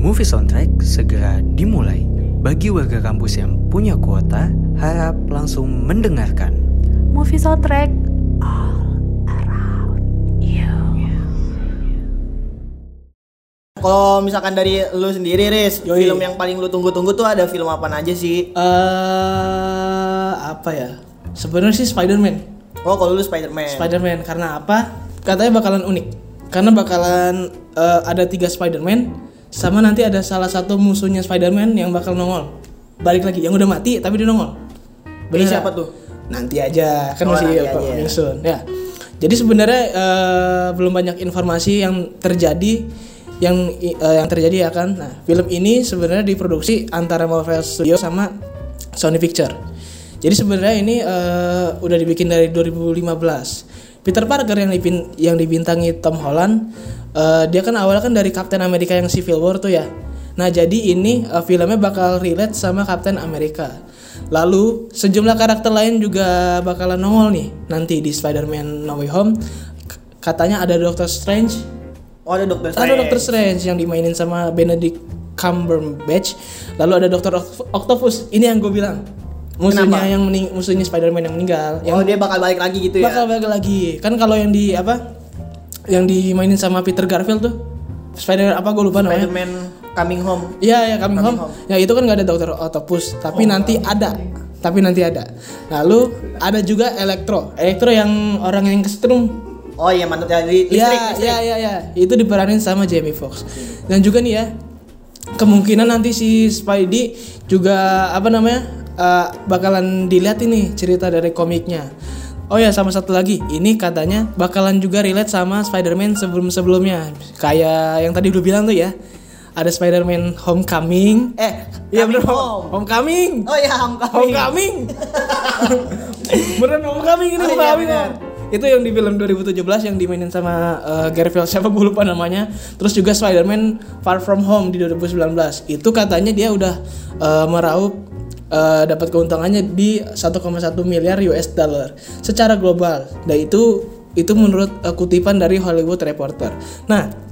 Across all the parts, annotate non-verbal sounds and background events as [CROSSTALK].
Movie Soundtrack segera dimulai. Bagi warga kampus yang punya kuota, harap langsung mendengarkan. Movie soundtrack all around you. Kalau misalkan dari lu sendiri, Riz, Yoi. film yang paling lu tunggu-tunggu tuh ada film apa aja sih? eh apa ya? Sebenarnya sih Spider-Man. Oh, kalau lu Spider-Man. Spider-Man karena apa? Katanya bakalan unik. Karena bakalan eh, ada tiga Spider-Man sama nanti ada salah satu musuhnya Spider-Man yang bakal nongol. Balik lagi yang udah mati tapi dia nongol. Ini Bener siapa tuh? Nanti aja kan Oh, masih coming soon. Ya. Jadi sebenarnya eh, belum banyak informasi yang terjadi yang eh, yang terjadi ya kan. Nah, film ini sebenarnya diproduksi antara Marvel Studios sama Sony Picture. Jadi sebenarnya ini eh, udah dibikin dari 2015. Peter Parker yang dipin- yang dibintangi Tom Holland, eh, dia kan awalnya kan dari Captain America yang Civil War tuh ya. Nah jadi ini eh, filmnya bakal relate sama Captain America. Lalu sejumlah karakter lain juga bakalan nongol nih nanti di Spider-Man No Way Home. K- Katanya ada Doctor Strange, Oh, ada Doctor ada Strange. Doctor Strange yang dimainin sama Benedict Cumberbatch. Lalu ada Doctor Oct- Octopus. Ini yang gue bilang. Musuhnya Kenapa? yang mening musuhnya Spider-Man yang meninggal. Yang Oh, dia bakal balik lagi gitu ya? bakal balik lagi. Kan kalau yang di apa? Yang dimainin sama Peter Garfield tuh. Spider apa gue lupa namanya. Spider-Man Coming Home. Iya ya Coming Coming Home. Ya itu kan gak ada Dokter Octopus, tapi nanti ada. Tapi nanti ada. Lalu ada juga Electro. Electro yang orang yang kesetrum. Oh iya, manutnya li- listrik, Ya, listrik. ya, ya. Itu diperanin sama Jamie Foxx. Dan juga nih ya, kemungkinan nanti si Spidey juga apa namanya eh, bakalan dilihat ini cerita dari komiknya. Oh ya, sama satu lagi, ini katanya bakalan juga relate sama Spider-Man sebelum-sebelumnya. Kayak yang tadi lu bilang tuh ya. Ada Spider-Man Homecoming. Eh, Iya bener Home- Home. Homecoming. Oh iya, Homecoming. Homecoming. [LAUGHS] Beneran Homecoming ini Oh, iya, Homecoming. bener. Itu yang di film 2017 yang dimainin sama uh, Garfield siapa gue lupa namanya. Terus juga Spider-Man Far From Home di 2019. Itu katanya dia udah uh, meraup uh, dapat keuntungannya di 1,1 miliar US dollar secara global. Dan itu itu menurut uh, kutipan dari Hollywood Reporter. Nah,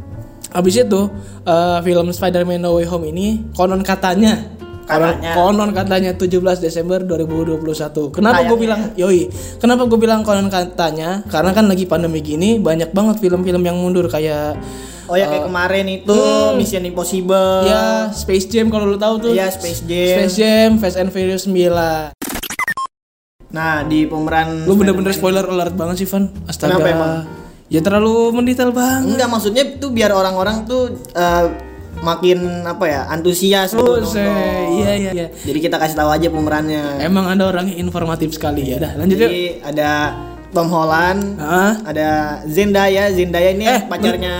Habis itu uh, film Spider-Man No Way Home ini konon katanya konon, Katanya. konon katanya 17 Desember 2021. Kenapa gue bilang yoi? Kenapa gue bilang konon katanya? Karena kan lagi pandemi gini banyak banget film-film yang mundur kayak Oh ya kayak kemarin itu Mission Impossible. Uh, ya Space Jam kalau lu tahu tuh. Iya, Space Jam. Space Jam, Fast and Furious 9. Nah, di pemeran Lu bener-bener spoiler alert banget sih, Van. Astaga. Kenapa emang? Ya terlalu mendetail banget. Enggak, maksudnya tuh biar orang-orang tuh eh, makin apa ya, antusias gitu Oh, se- iya iya iya. Jadi kita kasih tahu aja pemerannya. Emang ada orang yang informatif sekali ya. Dah, lanjut yuk. Jadi ada Tom Holland, Hah? ada Zendaya. Zendaya ini Eh, pacarnya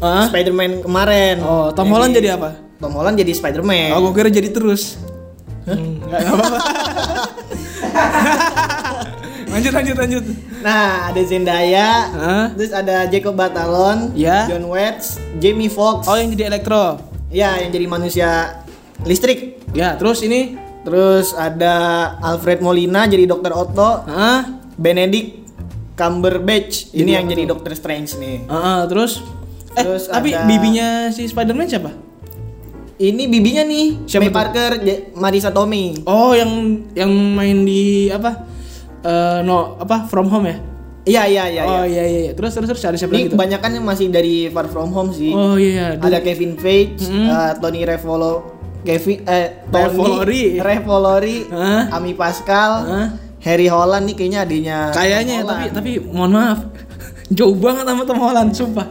Hah? Spider-Man kemarin. Oh, Tom Holland jadi apa? Tom Holland jadi Spider-Man. Oh, gue kira jadi terus. Hmm, nggak nggak apa-apa. [LAUGHS] lanjut, lanjut, lanjut. Nah, ada Zendaya, Hah? terus ada Jacob Batalon, Ya. John Watts, Jamie Foxx. Oh, yang jadi elektro. Ya, yang jadi manusia listrik. Ya, terus ini? Terus ada Alfred Molina jadi Dokter Otto, Hah? Benedict Cumberbatch ini Jadi yang jadi? Dokter Strange nih. Ah, ah, terus? Eh, Terus tapi ada- bibinya si Spider-Man siapa? Ini bibinya nih, Siapa May tuh? Parker, Marisa Tomei. Oh, yang yang main di apa? Eh, no, apa? From Home ya? Iya iya iya. oh, iya. iya, iya. Terus terus terus ada siapa Ini lagi tuh? kebanyakan yang masih dari Far From Home sih. Oh, iya. Ada Kevin Feige, Mm-hmm. eh, Tony Revolo, Kevin eh Tony Revolori. Revolori, Hah? Ami Pascal, Hah? Harry Holland nih kayaknya adanya. Kayaknya ya, tapi tapi mohon maaf. Jauh banget sama Tom Holland, sumpah.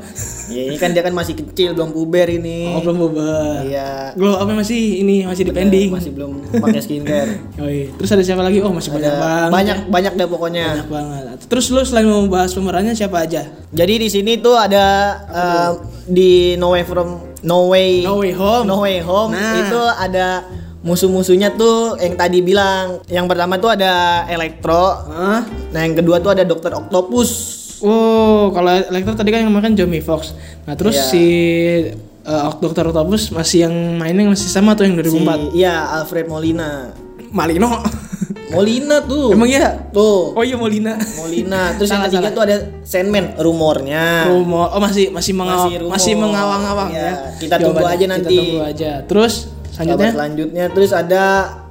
Ya, ini kan dia kan masih kecil belum puber ini. Oh, belum bubar. Iya. Glow up masih ini masih di pending. Masih belum pakai skincare. [LAUGHS] Oh, iya. Terus ada siapa lagi? Oh, masih banyak Ada banget. banyak banyak deh pokoknya. Banyak banget. Terus lu selain mau bahas pemerannya siapa aja? Jadi di sini tuh ada eh, di No Way From No Way No Way Home. No Way Home Nah. itu ada musuh-musuhnya tuh yang tadi bilang. Yang pertama tuh ada Electro. Hah? Nah, yang kedua tuh ada Dokter Octopus. Oh, kalau Electro tadi kan yang makan Jamie Foxx. Nah, terus Iya. si uh, Dr. Octopus masih yang mainnya masih sama tuh yang Si, 2004. iya, Alfred Molina. Malino. Molina tuh. Emang iya? Tuh. Oh iya Molina. Molina. Terus yang Salah, ketiga salah. tuh ada Sandman rumornya. Rumor. Oh masih masih mengawang Masih rumor. masih mengawang-awang Iya, ya. kita tunggu Jawabannya. aja nanti. Kita tunggu aja. Terus selanjutnya selanjutnya terus ada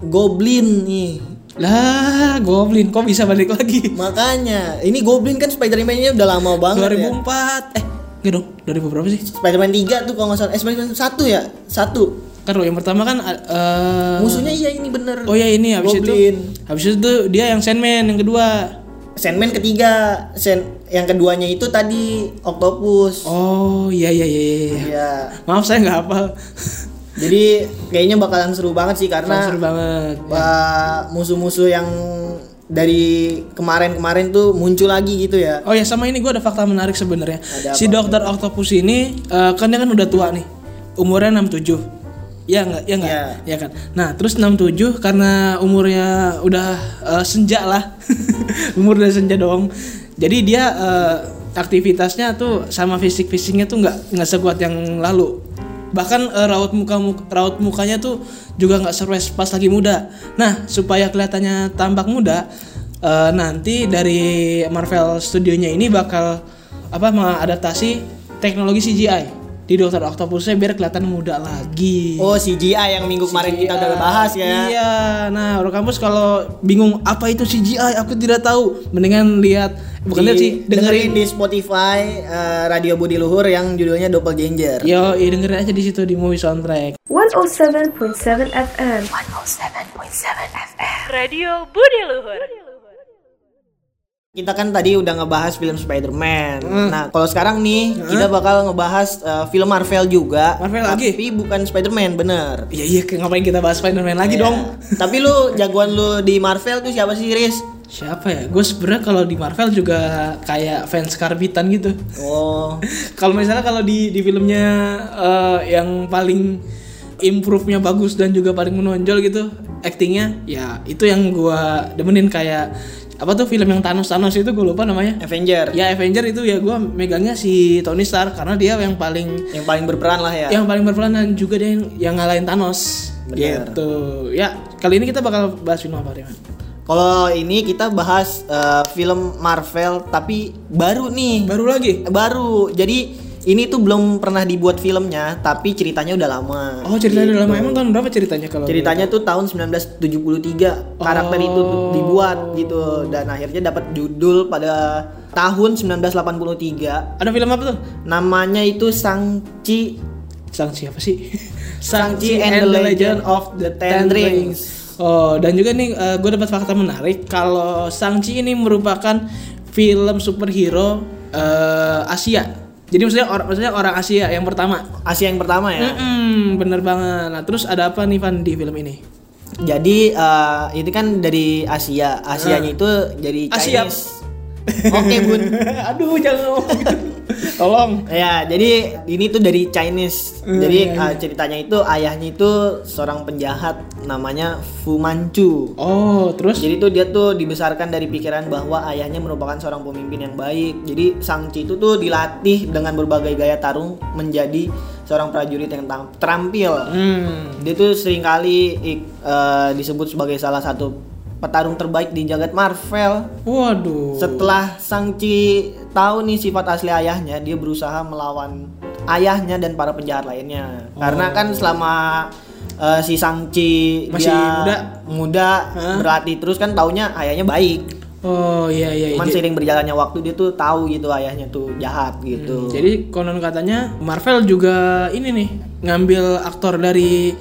Goblin nih. Lah Goblin kok bisa balik lagi? Makanya, ini Goblin kan Spider-Man-nya udah lama banget ya. 2004 eh enggak dong 2000 berapa sih? Spider-Man 3 tuh kalau nggak salah. Eh, Spider-Man 1 ya? 1. Kan yang pertama kan eh Musuhnya iya ini bener. Oh ya ini habis Goblin. itu habis itu dia yang Sandman yang kedua. Sandman ketiga. Sen yang keduanya itu tadi Octopus. Oh iya iya iya iya. iya. Iya. Maaf saya nggak hafal. Jadi kayaknya bakalan seru banget sih karena Seru banget. Musuh-musuh yang dari kemarin-kemarin tuh muncul lagi gitu ya. Oh ya sama ini gue ada fakta menarik sebenarnya. Si Dokter Octopus ini eh, kan dia kan udah tua nih. Umurnya 67. Ya enggak, ya enggak, Iya. ya kan. Nah, terus 67 karena umurnya udah eh, senja lah. [LAUGHS] Umur udah senja dong. Jadi dia eh, aktivitasnya tuh sama fisik-fisiknya tuh nggak nggak sekuat yang lalu. Bahkan eh, raut muka raut mukanya tuh juga nggak serwes pas lagi muda. Nah, supaya kelihatannya tampak muda, eh, nanti dari Marvel Studionya ini bakal apa mengadaptasi teknologi CGI di Dokter Octopusnya biar kelihatan muda lagi. Oh, CGI yang minggu kemarin kita udah bahas ya. Iya, nah orang kampus kalau bingung apa itu CGI, aku tidak tahu. Mendingan lihat, bukan lihat sih, dengerin dengerin. di Spotify eh, Radio Budi Luhur yang judulnya Doppelganger. Yo, iya dengerin aja di situ di movie soundtrack. 107.7 FM. 107.7 FM. Radio Budi Luhur. Kita kan tadi udah ngebahas film Spider-Man. Hmm. Nah, kalau sekarang nih kita bakal ngebahas eh, film Marvel juga. Marvel lagi? Tapi bukan Spider-Man, bener. Iya iya, ngapain kita bahas Spider-Man lagi Ya. dong? Tapi lu jagoan lu di Marvel tuh siapa sih, Riz? Siapa ya? Gue sebenarnya kalau di Marvel juga kayak fans karbitan gitu. Oh, [LAUGHS] kalau misalnya kalau di di filmnya eh, yang paling improve-nya bagus dan juga paling menonjol gitu actingnya ya itu yang gua demenin kayak apa tuh film yang Thanos Thanos itu gue lupa namanya Avenger. ya Avenger itu ya gua megangnya si Tony Stark karena dia yang paling Yang paling berperan lah ya. yang paling berperan dan juga dia yang, yang ngalahin Thanos Bener. gitu ya kali ini kita bakal bahas film apa Riman? Kalau ini kita bahas eh, film Marvel tapi baru nih. baru lagi Baru. Jadi ini tuh belum pernah dibuat filmnya, tapi ceritanya udah lama. oh ceritanya udah lama emang tahun berapa ceritanya kalau Ceritanya tuh tahun 1973 karakter itu tuh dibuat gitu dan akhirnya dapat judul pada tahun 1983. ada film apa tuh Namanya itu Shang-Chi Sang siapa sih? [LAUGHS] Shang-Chi and the Legend of the Ten Rings. Oh, dan juga nih gue dapat fakta menarik kalau Shang-Chi ini merupakan film superhero eh, Asia. Jadi maksudnya orang maksudnya orang Asia yang pertama. Asia yang pertama ya. Mm-mm, bener banget. Nah, terus ada apa nih Van di film ini? Jadi eh, itu kan dari Asia. Asianya itu dari Asia. Chinese. Oke, Bun. [LAUGHS] Aduh, jangan ngomong gitu. [LAUGHS] Tolong. Ya, jadi ini tuh dari Chinese. Hmm, jadi iya, uh, ceritanya itu ayahnya itu seorang penjahat namanya Fu Manchu. Oh, terus Jadi tuh dia tuh dibesarkan dari pikiran bahwa ayahnya merupakan seorang pemimpin yang baik. Jadi Shang-Chi itu tuh dilatih dengan berbagai gaya tarung menjadi seorang prajurit yang terampil. hmm. Dia tuh sering kali eh, disebut sebagai salah satu petarung terbaik di jagat Marvel. Waduh. Setelah Shang-Chi tahu nih sifat asli ayahnya, dia berusaha melawan ayahnya dan para penjahat lainnya. Karena kan selama eh, si Shang-Chi Masih dia muda. muda Hah? berlatih terus kan taunya ayahnya baik. Oh, iya iya. Cuman Jadi- seiring berjalannya waktu dia tuh tahu gitu ayahnya tuh jahat gitu. Jadi konon katanya Marvel juga ini nih ngambil aktor dari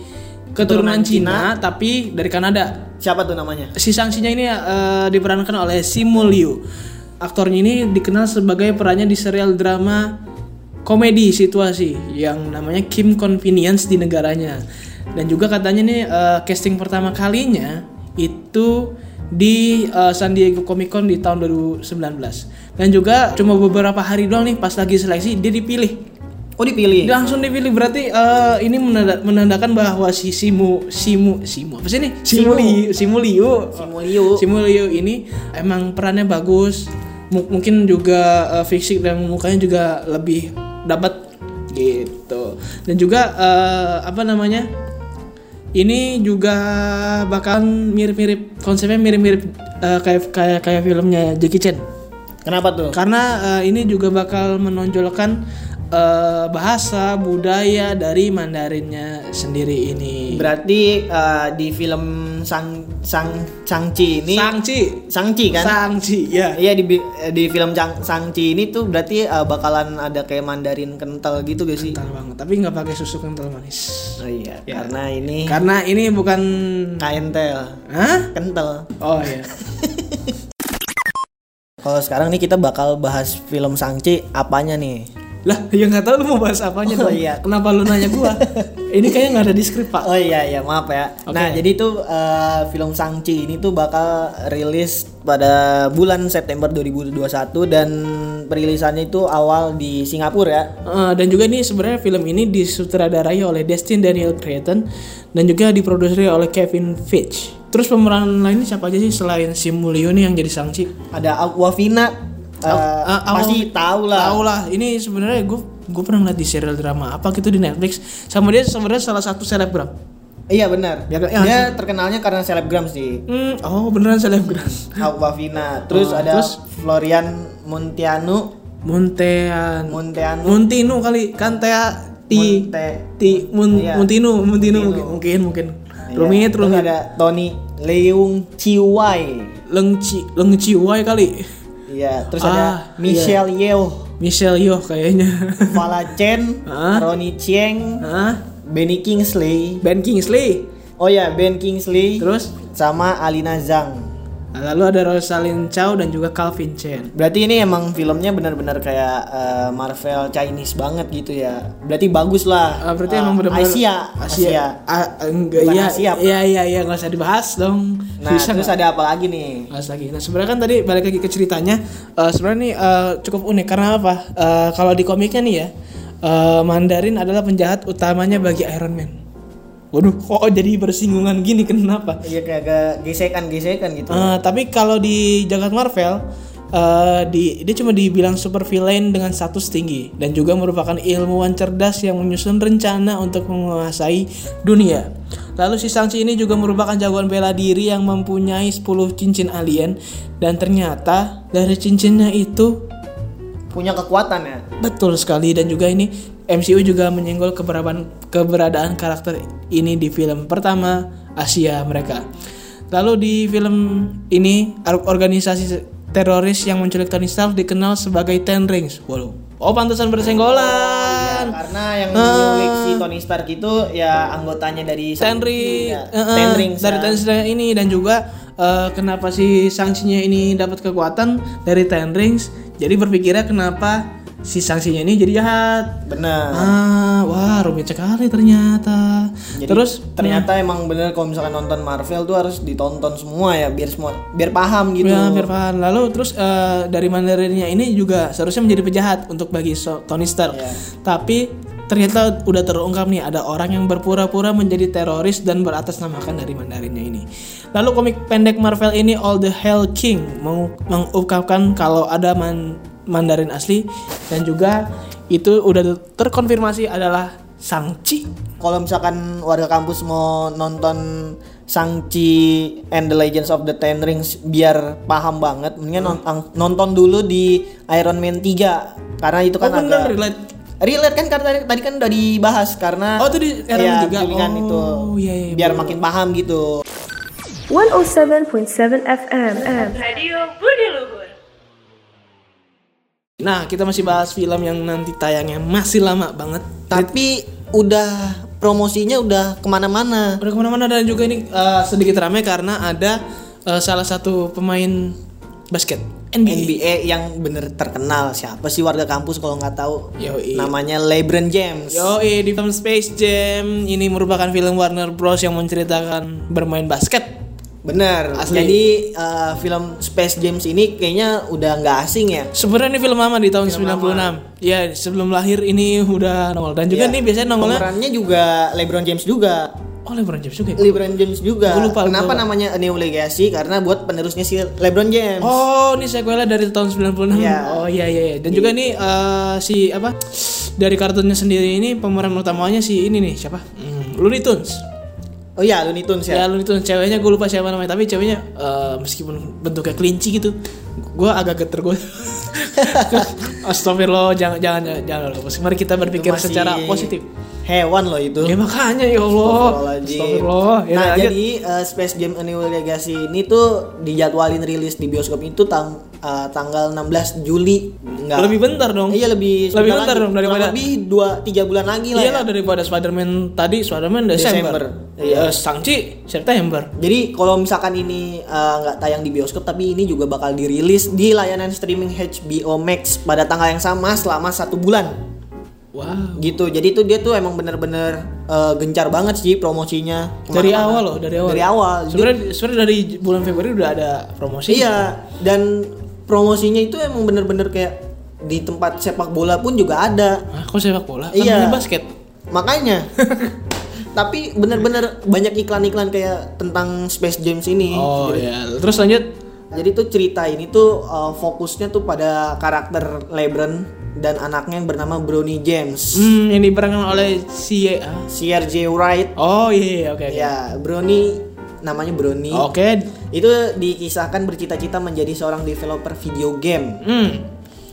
keturunan Keturunan Cina, tapi dari Kanada. Siapa tuh namanya? Si Shang-Chi-nya ini eh, diperankan oleh Simu Liu. Aktornya ini dikenal sebagai perannya di serial drama komedi situasi yang namanya Kim Convenience di negaranya. Dan juga katanya nih eh, casting pertama kalinya itu di eh, San Diego Comic Con di tahun 2019. Dan juga cuma beberapa hari doang nih pas lagi seleksi dia dipilih Oh dipilih. dia langsung dipilih berarti eh, ini menanda- menandakan bahwa si Simu Simu Simu apa sih ini Simu. Simu Liu Simu Liu. Simu Liu ini emang perannya bagus mungkin juga eh, fisik dan mukanya juga lebih dapat gitu dan juga eh, apa namanya ini juga bakal mirip-mirip konsepnya mirip-mirip eh, kayak kayak kayak filmnya Jackie Chan. Kenapa tuh? Karena eh, ini juga bakal menonjolkan eh, bahasa budaya dari Mandarinnya sendiri ini. Berarti eh, di film Sang Sang Sangci ini Sangci, Sangci kan? Sangci, ya. Iya di di film Cang- Sangci ini tuh berarti eh, bakalan ada kayak Mandarin kental gitu gak sih? Kental banget, tapi nggak pakai susu kental manis. Oh iya, Ya. karena ini Karena ini bukan, kental, hah? kental. Oh iya. [LAUGHS] [LAUGHS] Kalau sekarang nih kita bakal bahas film Sangci apanya nih? Lah, ya nggak tahu lu mau bahas apanya Oh, dong. iya. Kenapa lu nanya gua? ini kayaknya nggak ada di skrip pak. Oh iya iya maaf ya. Oke. Nah jadi tuh eh, film Sangci ini tuh bakal rilis pada bulan September 2021 dan perilisannya itu awal di Singapura ya. Eh, dan juga nih sebenarnya film ini disutradarai oleh Destin Daniel Cretton dan juga diproduksi oleh Kevin Feige. Terus pemeran lainnya siapa aja sih selain Simulio nih yang jadi Sangchi? Ada Aquafina. Ah, ah, pasti tahu lah. Tahu lah. Ini sebenarnya gue gue pernah ngeliat di serial drama apa gitu di Netflix. Sama dia sebenarnya salah satu selebgram. Iya benar. Ya, ya, Dia terkenalnya karena selebgram sih. Hmm, oh beneran selebgram. [LAUGHS] Aquafina. Terus Oh, ada terus? Florian Muntianu. Muntean. Muntianu. Muntinu kali kan Tea Ti Munte- Ti Mun, Iya. Muntinu Muntinu Muntinu. mungkin mungkin mungkin. Iya. Rumit Terus rumit. ada Tony Leung Chiwai. Lengci Lengci Wai kali. Iya, terus Ah, ada Michelle Yeoh, Michelle Yeoh kayaknya. [LAUGHS] Vala Chen, Hah? Ronnie Chieng, Hah? Benny Kingsley. Ben Kingsley. Oh ya, Ben Kingsley. Terus sama Alina Zhang. Lalu ada Rosalind Chow dan juga Calvin Chen. Berarti ini emang filmnya benar-benar kayak eh, Marvel Chinese banget gitu ya. Berarti bagus lah. Ah, berarti Eh, emang benar-benar Asia, Asia. Ah, enggak Bukan iya. Asia. Iya iya iya nggak usah dibahas dong. Nah, Bisa terus nggak? ada apa lagi nih? Bahas lagi. Nah, sebenarnya kan tadi balik lagi ke ceritanya. eh, sebenarnya nih eh, cukup unik karena apa? Eh, kalau di komiknya nih ya, eh, Mandarin adalah penjahat utamanya bagi Iron Man. Waduh, kok jadi bersinggungan gini kenapa? Iya kayak agak gesekan-gesekan gitu. Eh, tapi kalau di jagat Marvel eh, di dia cuma dibilang super villain dengan status tinggi dan juga merupakan ilmuwan cerdas yang menyusun rencana untuk menguasai dunia. Lalu si Shang-Chi ini juga merupakan jagoan bela diri yang mempunyai 10 cincin alien dan ternyata dari cincinnya itu Punya kekuatan ya. betul sekali dan juga ini MCU juga menyenggol keberadaan keberadaan karakter ini di film pertama Asia mereka. Lalu di film ini or- organisasi teroris yang menculik Tony Stark dikenal sebagai Ten Rings. Waduh. Oh pantesan bersenggolan. Karena yang menyulik si Tony Stark itu ya anggotanya dari Ten Shang-Chi, Ring, ya. eh, Ten Rings, dari ya. Ten Rings ini dan juga eh, kenapa si sanksinya ini dapat kekuatan dari Ten Rings. Jadi berpikirnya kenapa si sanksinya ini jadi jahat. Benar. Ah, wah rumit sekali ternyata. Jadi Terus ternyata emang bener kalau misalkan nonton Marvel tuh harus ditonton semua ya biar semua biar paham gitu. ya biar paham. Lalu terus eh, dari Mandarinnya ini juga seharusnya menjadi penjahat untuk bagi so- Tony Stark. Iya. Tapi ternyata udah terungkap nih ada orang yang berpura-pura menjadi teroris dan beratasnamakan dari Mandarinnya ini. Lalu komik pendek Marvel ini All the Hell King meng- mengungkapkan kalau ada man- Mandarin asli dan juga itu udah terkonfirmasi adalah Shang-Chi. Kalau misalkan warga kampus mau nonton Shang-Chi and the Legends of the Ten Rings biar paham banget, mendingan ang- nonton dulu di Iron Man 3 karena itu kan oh bener agak relate. relate kan karena tadi, tadi kan udah dibahas karena Oh, itu di Iron Man ya, 3. tulisan Oh, itu iya, iya, biar makin paham gitu. 107.7 FM. Radio Budi Luhur. Nah, kita masih bahas film yang nanti tayangnya masih lama banget. Tapi udah promosinya udah ke mana-mana. Udah ke mana-mana dan juga ini eh, sedikit ramai karena ada eh, salah satu pemain basket NBA. NBA yang bener terkenal siapa sih warga kampus kalau nggak tahu Yoi. namanya LeBron James Yo, di film Space Jam ini merupakan film Warner Bros yang menceritakan bermain basket. Bener Asli. jadi eh, film Space James ini kayaknya udah nggak asing ya Sebenarnya ini film lama di tahun 96. Ya, sebelum lahir ini udah nongol dan juga Iya. nih biasanya nongolnya pemerannya juga LeBron James juga Oh, LeBron James juga. ya? LeBron James juga Gua lupa, kenapa gua- namanya A New Legacy karena buat penerusnya si LeBron James Oh, ini sequelnya dari tahun 96. Iya. Oh iya iya. iya. Dan juga nih eh, si apa? Dari kartunnya sendiri ini pemeran utamanya si ini nih siapa? Hmm, Looney Tunes. Oh iya, Looney Tunes ya ya. Looney Tunes ceweknya gue lupa siapa namanya tapi ceweknya eh, meskipun bentuknya kelinci gitu gue agak geter gue [LAUGHS] Astagfirullah jangan jangan jangan, jangan. mari kita berpikir masih secara positif Hewan loh itu. ya makanya ya Allah. Astagfirullah ya nah, lanjut. jadi uh, Space Jam A New Legacy ini tuh dijadwalin rilis di bioskop itu tang uh, tanggal 16 Juli. Enggak. lebih bentar dong Iya lebih Lebih bentar lagi. dong daripada- lebih dua tiga bulan lagi lah. Iyalah ya. daripada Spider-Man tadi Spider-Man Desember. Desember. Iya, Sangchi September. Jadi kalau misalkan ini uh, nggak tayang di bioskop tapi ini juga bakal dirilis di layanan streaming HBO Max pada tanggal yang sama selama satu bulan Wow. gitu. Jadi itu dia tuh emang bener-bener uh, gencar banget sih promosinya. Dari Ke mana-mana. awal loh, dari awal. Dari awal. Sebenarnya sebenarnya dari bulan Februari udah ada promosi. Iya, dan promosinya itu emang bener-bener kayak di tempat sepak bola pun juga ada. Ah, kok sepak bola? Kan Iya. basket. Makanya. [LAUGHS] Tapi bener-bener banyak iklan-iklan kayak tentang Space James ini. Oh jadi, iya. Terus lanjut. jadi tuh cerita ini tuh uh, fokusnya tuh pada karakter LeBron dan anaknya yang bernama Bronny James. Hmm, yang diperankan oleh si. CRJ Wright. Oh iya, iya, oke. oke. Ya, Bronny namanya Bronny. Oke. Itu dikisahkan bercita-cita menjadi seorang developer video game. Hmm.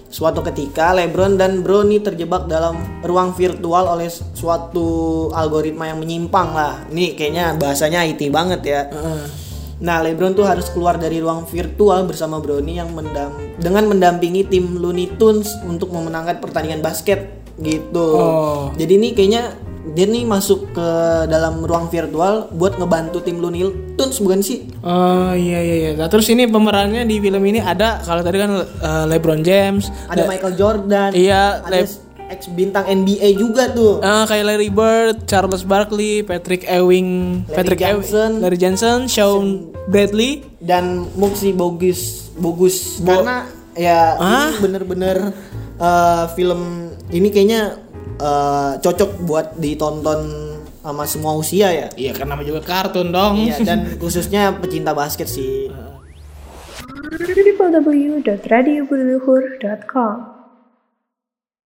Suatu ketika LeBron dan Bronny terjebak dalam ruang virtual oleh suatu algoritma yang menyimpang lah. Ini kayaknya bahasanya IT banget ya. Heeh. Nah, LeBron tuh harus keluar dari ruang virtual bersama Bronny yang mendam dengan mendampingi tim Looney Tunes untuk memenangkan pertandingan basket gitu. Oh. Jadi ini kayaknya dia nih masuk ke dalam ruang virtual buat ngebantu tim Looney Tunes bukan sih? Oh iya iya iya. Nah, terus ini pemerannya di film ini ada kalau tadi kan eh, LeBron James, Ada Le- Michael Jordan, Iya, ada Le- ex bintang NBA juga tuh. Eh, kayak Larry Bird, Charles Barkley, Patrick Ewing, Larry Patrick Ewing, Johnson. Larry Johnson, Sean Bradley. dan Muxi Bogus Bogus Bo- karena ya Ah? ini bener-bener uh, film ini kayaknya uh, cocok buat ditonton sama semua usia ya. Iya, karena namanya juga kartun dong. Iya dan khususnya pecinta basket sih. www.radiobudiluhur.com